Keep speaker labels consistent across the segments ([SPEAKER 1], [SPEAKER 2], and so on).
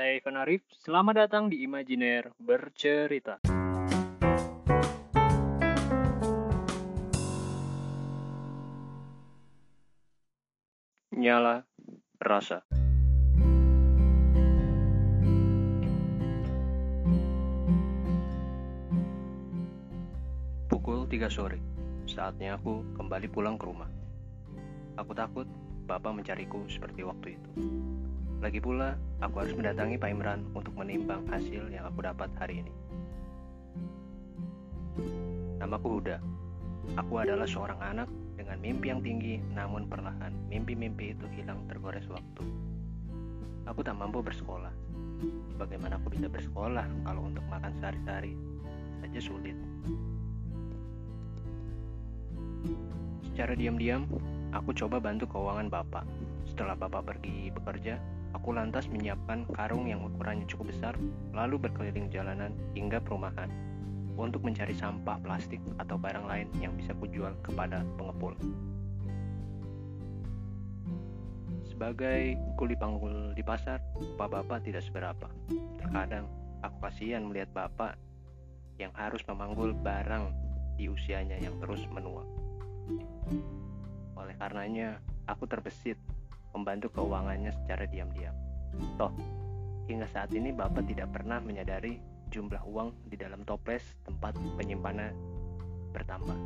[SPEAKER 1] Saya Ivan Arif, selamat datang di Imajiner Bercerita. Nyala rasa. Pukul 3 sore, saatnya aku kembali pulang ke rumah. Aku takut Bapak mencariku seperti waktu itu. Lagi pula, aku harus mendatangi Pak Imran untuk menimbang hasil yang aku dapat hari ini. Namaku Huda. Aku adalah seorang anak dengan mimpi yang tinggi, namun perlahan mimpi-mimpi itu hilang tergores waktu. Aku tak mampu bersekolah. Bagaimana aku bisa bersekolah kalau untuk makan sehari-hari saja sulit? Secara diam-diam, aku coba bantu keuangan bapak. Setelah bapak pergi bekerja, aku lantas menyiapkan karung yang ukurannya cukup besar, lalu berkeliling jalanan hingga perumahan untuk mencari sampah plastik atau barang lain yang bisa kujual kepada pengepul. Sebagai kuli panggul di pasar, bapak-bapak tidak seberapa. Terkadang aku kasihan melihat bapak yang harus memanggul barang di usianya yang terus menua. Oleh karenanya, aku terbesit membantu keuangannya secara diam-diam. Toh, hingga saat ini Bapak tidak pernah menyadari jumlah uang di dalam toples tempat penyimpanan bertambah.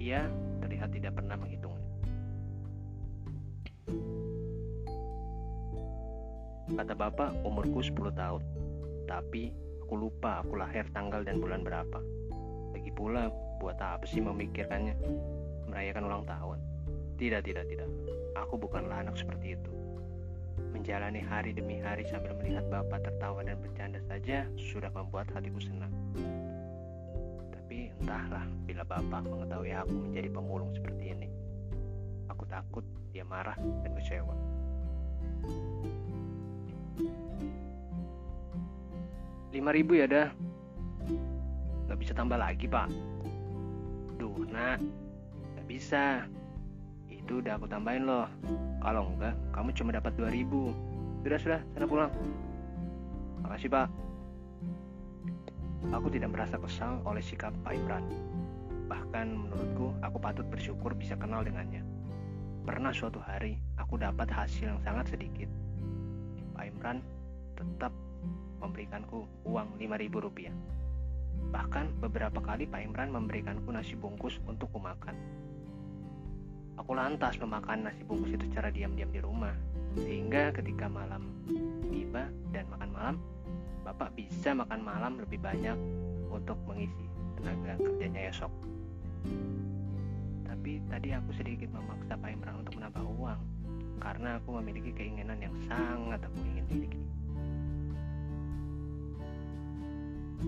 [SPEAKER 1] Ia terlihat tidak pernah menghitungnya. Kata bapak, umurku 10 tahun. Tapi aku lupa aku lahir tanggal dan bulan berapa. Lagi pula, buat apa sih memikirkannya? Merayakan ulang tahun. Tidak, tidak, tidak. Aku bukanlah anak seperti itu. Menjalani hari demi hari sambil melihat bapak tertawa dan bercanda saja sudah membuat hatiku senang. Tapi entahlah bila bapak mengetahui aku menjadi pemulung seperti ini. Aku takut dia marah dan kecewa. Lima ribu ya dah. Gak bisa tambah lagi pak. Duh nak, gak bisa. Itu udah aku tambahin loh. Kalau enggak, kamu cuma dapat 2000. Sudah, sudah, sana pulang. Makasih, Pak. Aku tidak merasa kesal oleh sikap Pak Imran. Bahkan menurutku, aku patut bersyukur bisa kenal dengannya. Pernah suatu hari, aku dapat hasil yang sangat sedikit. Pak Imran tetap memberikanku uang 5000 rupiah. Bahkan beberapa kali Pak Imran memberikanku nasi bungkus untuk kumakan. Aku lantas memakan nasi bungkus itu secara diam-diam di rumah, sehingga ketika malam tiba dan makan malam, Bapak bisa makan malam lebih banyak untuk mengisi tenaga kerjanya esok. Tapi tadi aku sedikit memaksa Pak Imran untuk menambah uang, karena aku memiliki keinginan yang sangat aku ingin miliki.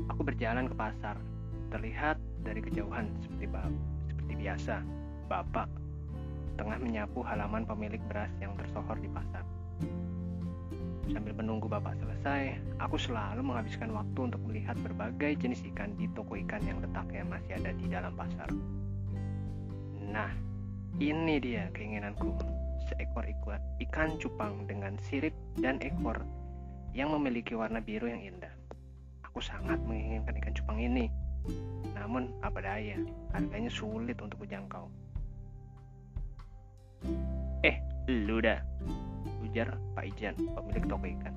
[SPEAKER 1] Aku berjalan ke pasar, terlihat dari kejauhan seperti, seperti biasa, Bapak tengah menyapu halaman pemilik beras yang tersohor di pasar. Sambil menunggu bapak selesai, aku selalu menghabiskan waktu untuk melihat berbagai jenis ikan di toko ikan yang letaknya masih ada di dalam pasar. Nah, ini dia keinginanku. Seekor ikan cupang dengan sirip dan ekor yang memiliki warna biru yang indah. Aku sangat menginginkan ikan cupang ini. Namun, apa daya, harganya sulit untuk kujangkau. Eh, lu dah. Ujar Pak Ijan, pemilik toko ikan.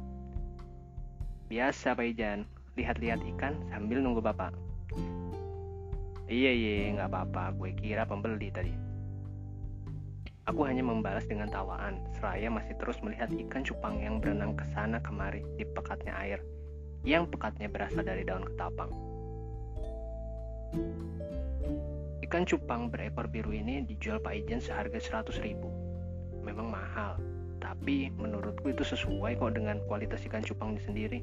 [SPEAKER 1] Biasa Pak Ijan, lihat-lihat ikan sambil nunggu bapak. Iya iya, nggak apa-apa. Gue kira pembeli tadi. Aku hanya membalas dengan tawaan, seraya masih terus melihat ikan cupang yang berenang ke sana kemari di pekatnya air, yang pekatnya berasal dari daun ketapang. Ikan cupang berekor biru ini dijual Pak Ijen seharga 100 ribu. Memang mahal, tapi menurutku itu sesuai kok dengan kualitas ikan cupangnya sendiri.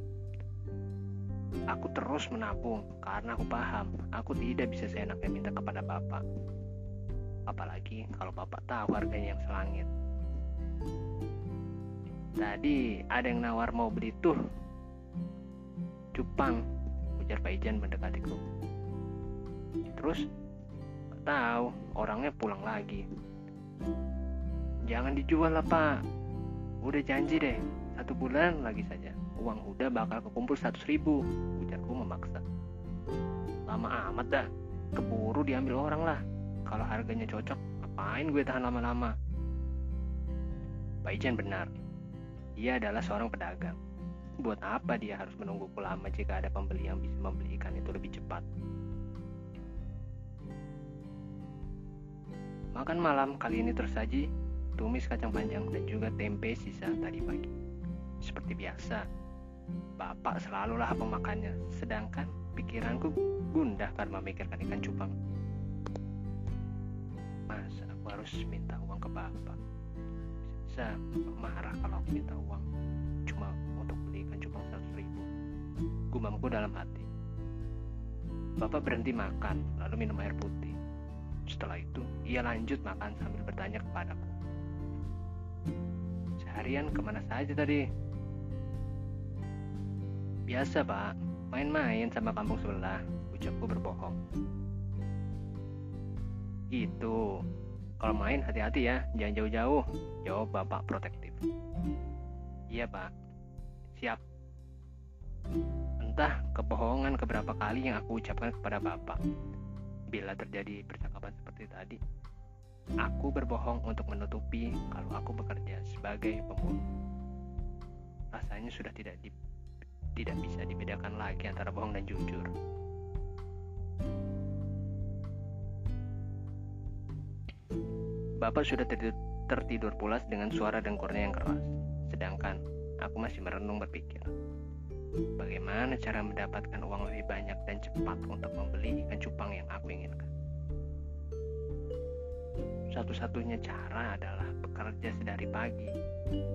[SPEAKER 1] Aku terus menabung karena aku paham aku tidak bisa seenaknya minta kepada bapak. Apalagi kalau bapak tahu harganya yang selangit. Tadi ada yang nawar mau beli tuh cupang, ujar Pak Ijan mendekatiku. Terus tahu orangnya pulang lagi. Jangan dijual lah pak. Udah janji deh, Satu bulan lagi saja, uang Huda bakal kekumpul seratus ribu, ujarku memaksa. Lama amat dah, keburu diambil orang lah. Kalau harganya cocok, ngapain gue tahan lama-lama? Pak Ijan benar, dia adalah seorang pedagang. Buat apa dia harus menunggu lama jika ada pembeli yang bisa membeli ikan itu lebih cepat? Makan malam kali ini tersaji tumis kacang panjang dan juga tempe sisa tadi pagi. Seperti biasa, bapak selalulah pemakannya, sedangkan pikiranku gundah karena memikirkan ikan cupang. Masa aku harus minta uang ke bapak? Bisa, marah kalau aku minta uang cuma untuk beli ikan cupang seratus ribu. Gumamku dalam hati. Bapak berhenti makan, lalu minum air putih. Setelah itu, ia lanjut makan sambil bertanya kepadaku. Seharian ke mana saja tadi? Biasa pak, main-main sama kampung sebelah, ucapku berbohong. Itu, kalau main hati-hati ya, jangan jauh-jauh, jawab bapak protektif. Iya pak, siap. Entah kebohongan keberapa kali yang aku ucapkan kepada bapak. Bila terjadi percakapan seperti tadi, aku berbohong untuk menutupi kalau aku bekerja sebagai pembunuh. Rasanya sudah tidak di, tidak bisa dibedakan lagi antara bohong dan jujur. Bapak sudah tertidur, tertidur pulas dengan suara dengkurnya yang keras, sedangkan aku masih merenung berpikir. Bagaimana cara mendapatkan uang lebih banyak dan cepat untuk membeli ikan cupang yang aku inginkan? Satu-satunya cara adalah bekerja sedari pagi,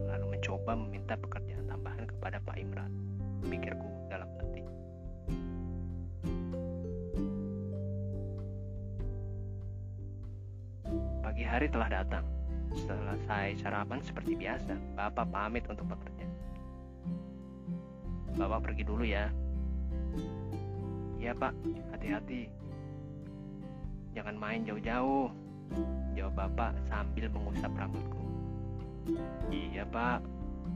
[SPEAKER 1] lalu mencoba meminta pekerjaan tambahan kepada Pak Imran. Pikirku dalam hati. Pagi hari telah datang. Selesai sarapan seperti biasa, Bapak pamit untuk bekerja. Bapak pergi dulu ya. Iya pak, hati-hati. Jangan main jauh-jauh. Jawab bapak sambil mengusap rambutku. Iya pak,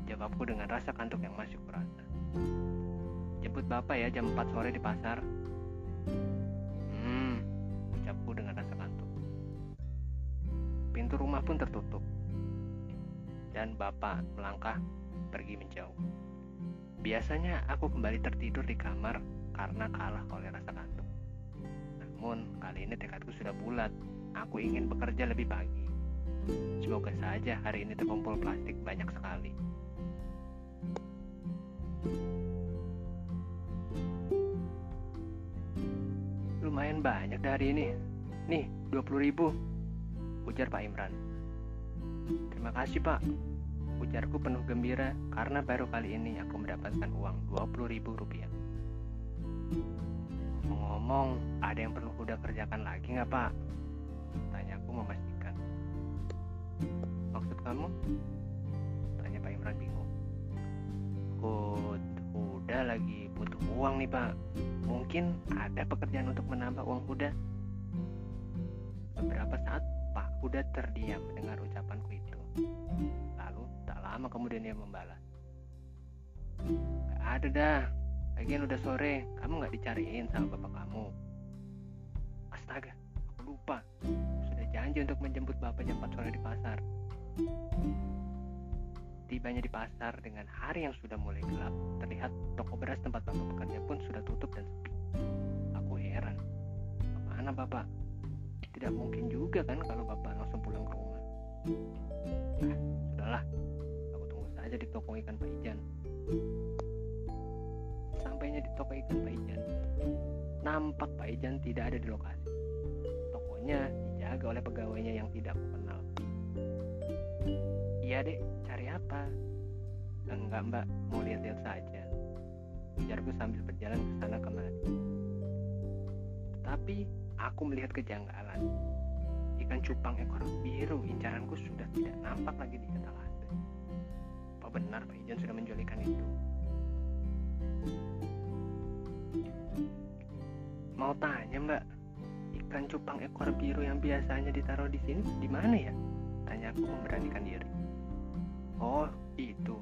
[SPEAKER 1] jawabku dengan rasa kantuk yang masih kurasa. Jemput bapak ya jam 4 sore di pasar. Hmm, ucapku dengan rasa kantuk. Pintu rumah pun tertutup. Dan bapak melangkah pergi menjauh. Biasanya aku kembali tertidur di kamar karena kalah oleh rasa kantuk. Namun kali ini tekadku sudah bulat. Aku ingin bekerja lebih pagi. Semoga saja hari ini terkumpul plastik banyak sekali. Lumayan banyak dari ini. Nih, 20 ribu. Ujar Pak Imran. Terima kasih Pak, Ujarku penuh gembira karena baru kali ini aku mendapatkan uang 20 ribu rupiah. Ngomong-ngomong, ada yang perlu kuda kerjakan lagi nggak pak? Tanyaku memastikan. Maksud kamu? Tanya Pak Imran bingung. Kud, Huda lagi butuh uang nih pak. Mungkin ada pekerjaan untuk menambah uang Huda. Beberapa saat Pak Huda terdiam mendengar ucapanku itu lama kemudian dia membalas. Gak ada dah, lagian udah sore, kamu gak dicariin sama bapak kamu. Astaga, aku lupa. Sudah janji untuk menjemput bapak jam 4 sore di pasar. Tibanya di pasar dengan hari yang sudah mulai gelap, terlihat toko beras tempat bapak bekerja pun sudah tutup dan sepi. Aku heran, ke mana bapak? Tidak mungkin juga kan kalau bapak langsung pulang ke rumah. Nah, sudahlah, saja di toko ikan Pak Ijan. Sampainya di toko ikan Pak Ijan, nampak Pak Ijan tidak ada di lokasi. Tokonya dijaga oleh pegawainya yang tidak aku kenal. Iya dek, cari apa? Enggak mbak, mau lihat-lihat saja. Ujarku sambil berjalan ke sana kemari. Tapi aku melihat kejanggalan. Ikan cupang ekor biru incaranku sudah tidak nampak lagi di etalase benar Pak Ijan sudah menjual ikan itu. Mau tanya Mbak, ikan cupang ekor biru yang biasanya ditaruh di sini di mana ya? Tanya aku memberanikan diri. Oh, itu.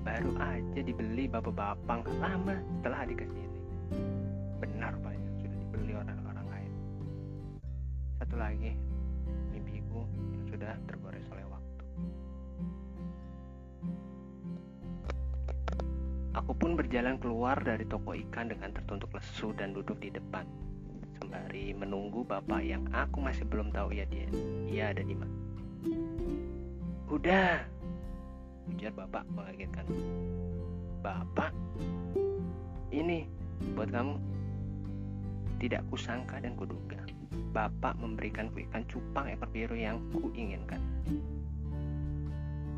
[SPEAKER 1] baru aja dibeli bapak-bapak lama setelah adik ke sini. Benar banyak sudah dibeli orang-orang lain. Satu lagi, mimpiku yang sudah tergores oleh waktu. Aku pun berjalan keluar dari toko ikan dengan tertuntuk lesu dan duduk di depan sembari menunggu bapak yang aku masih belum tahu ya dia dia ada di mana. Udah, ujar bapak mengagetkan. Bapak, ini buat kamu. Tidak kusangka dan kuduga. Bapak memberikanku ikan cupang ekor biru yang kuinginkan.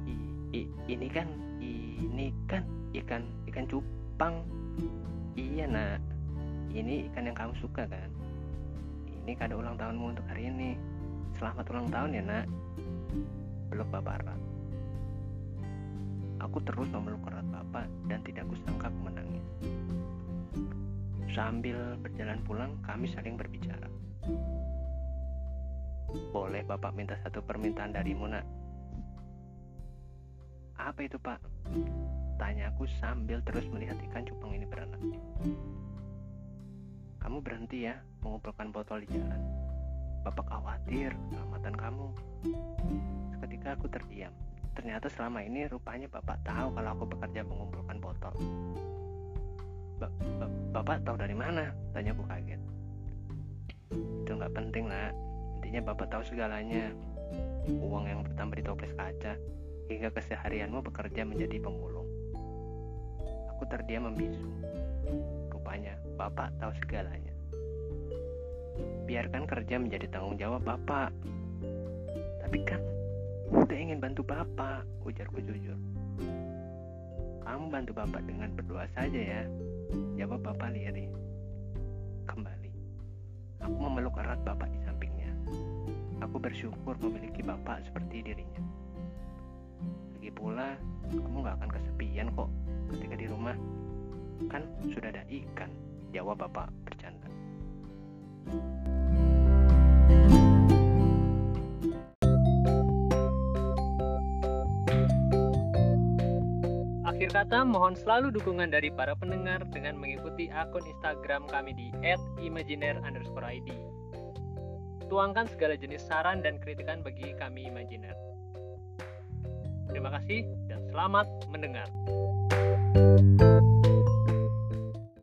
[SPEAKER 1] I, i, ini kan, ini kan ikan ikan cupang. Iya nak, ini ikan yang kamu suka kan? Ini kado ulang tahunmu untuk hari ini. Selamat ulang tahun ya nak. Peluk bapak erat. Aku terus memeluk erat bapak dan tidak kusangka aku menangis. Sambil berjalan pulang, kami saling berbicara. Boleh bapak minta satu permintaan darimu nak? Apa itu pak? Tanyaku sambil terus melihat ikan cupang ini berenang. Kamu berhenti ya mengumpulkan botol di jalan. Bapak khawatir keselamatan kamu. Seketika aku terdiam. Ternyata selama ini rupanya bapak tahu kalau aku bekerja mengumpulkan botol. Ba ba bapak tahu dari mana? Tanyaku kaget. Itu nggak penting nak. Intinya bapak tahu segalanya. Uang yang bertambah di toples kaca hingga keseharianmu bekerja menjadi pemulung. Aku terdiam membisu. Rupanya bapak tahu segalanya. Biarkan kerja menjadi tanggung jawab bapak. Tapi kan udah ingin bantu bapak, ujarku jujur. Kamu bantu bapak dengan berdoa saja ya, jawab bapak lirih. Kembali, aku memeluk erat bapak di sampingnya. Aku bersyukur memiliki bapak seperti dirinya. Lagi pula, kamu gak akan kesepian kok ketika di rumah. Kan sudah ada ikan, jawab bapak. Akhir kata, mohon selalu dukungan dari para pendengar dengan mengikuti akun Instagram kami di @imaginer_id. Tuangkan segala jenis saran dan kritikan bagi kami Imaginer. Terima kasih dan selamat mendengar.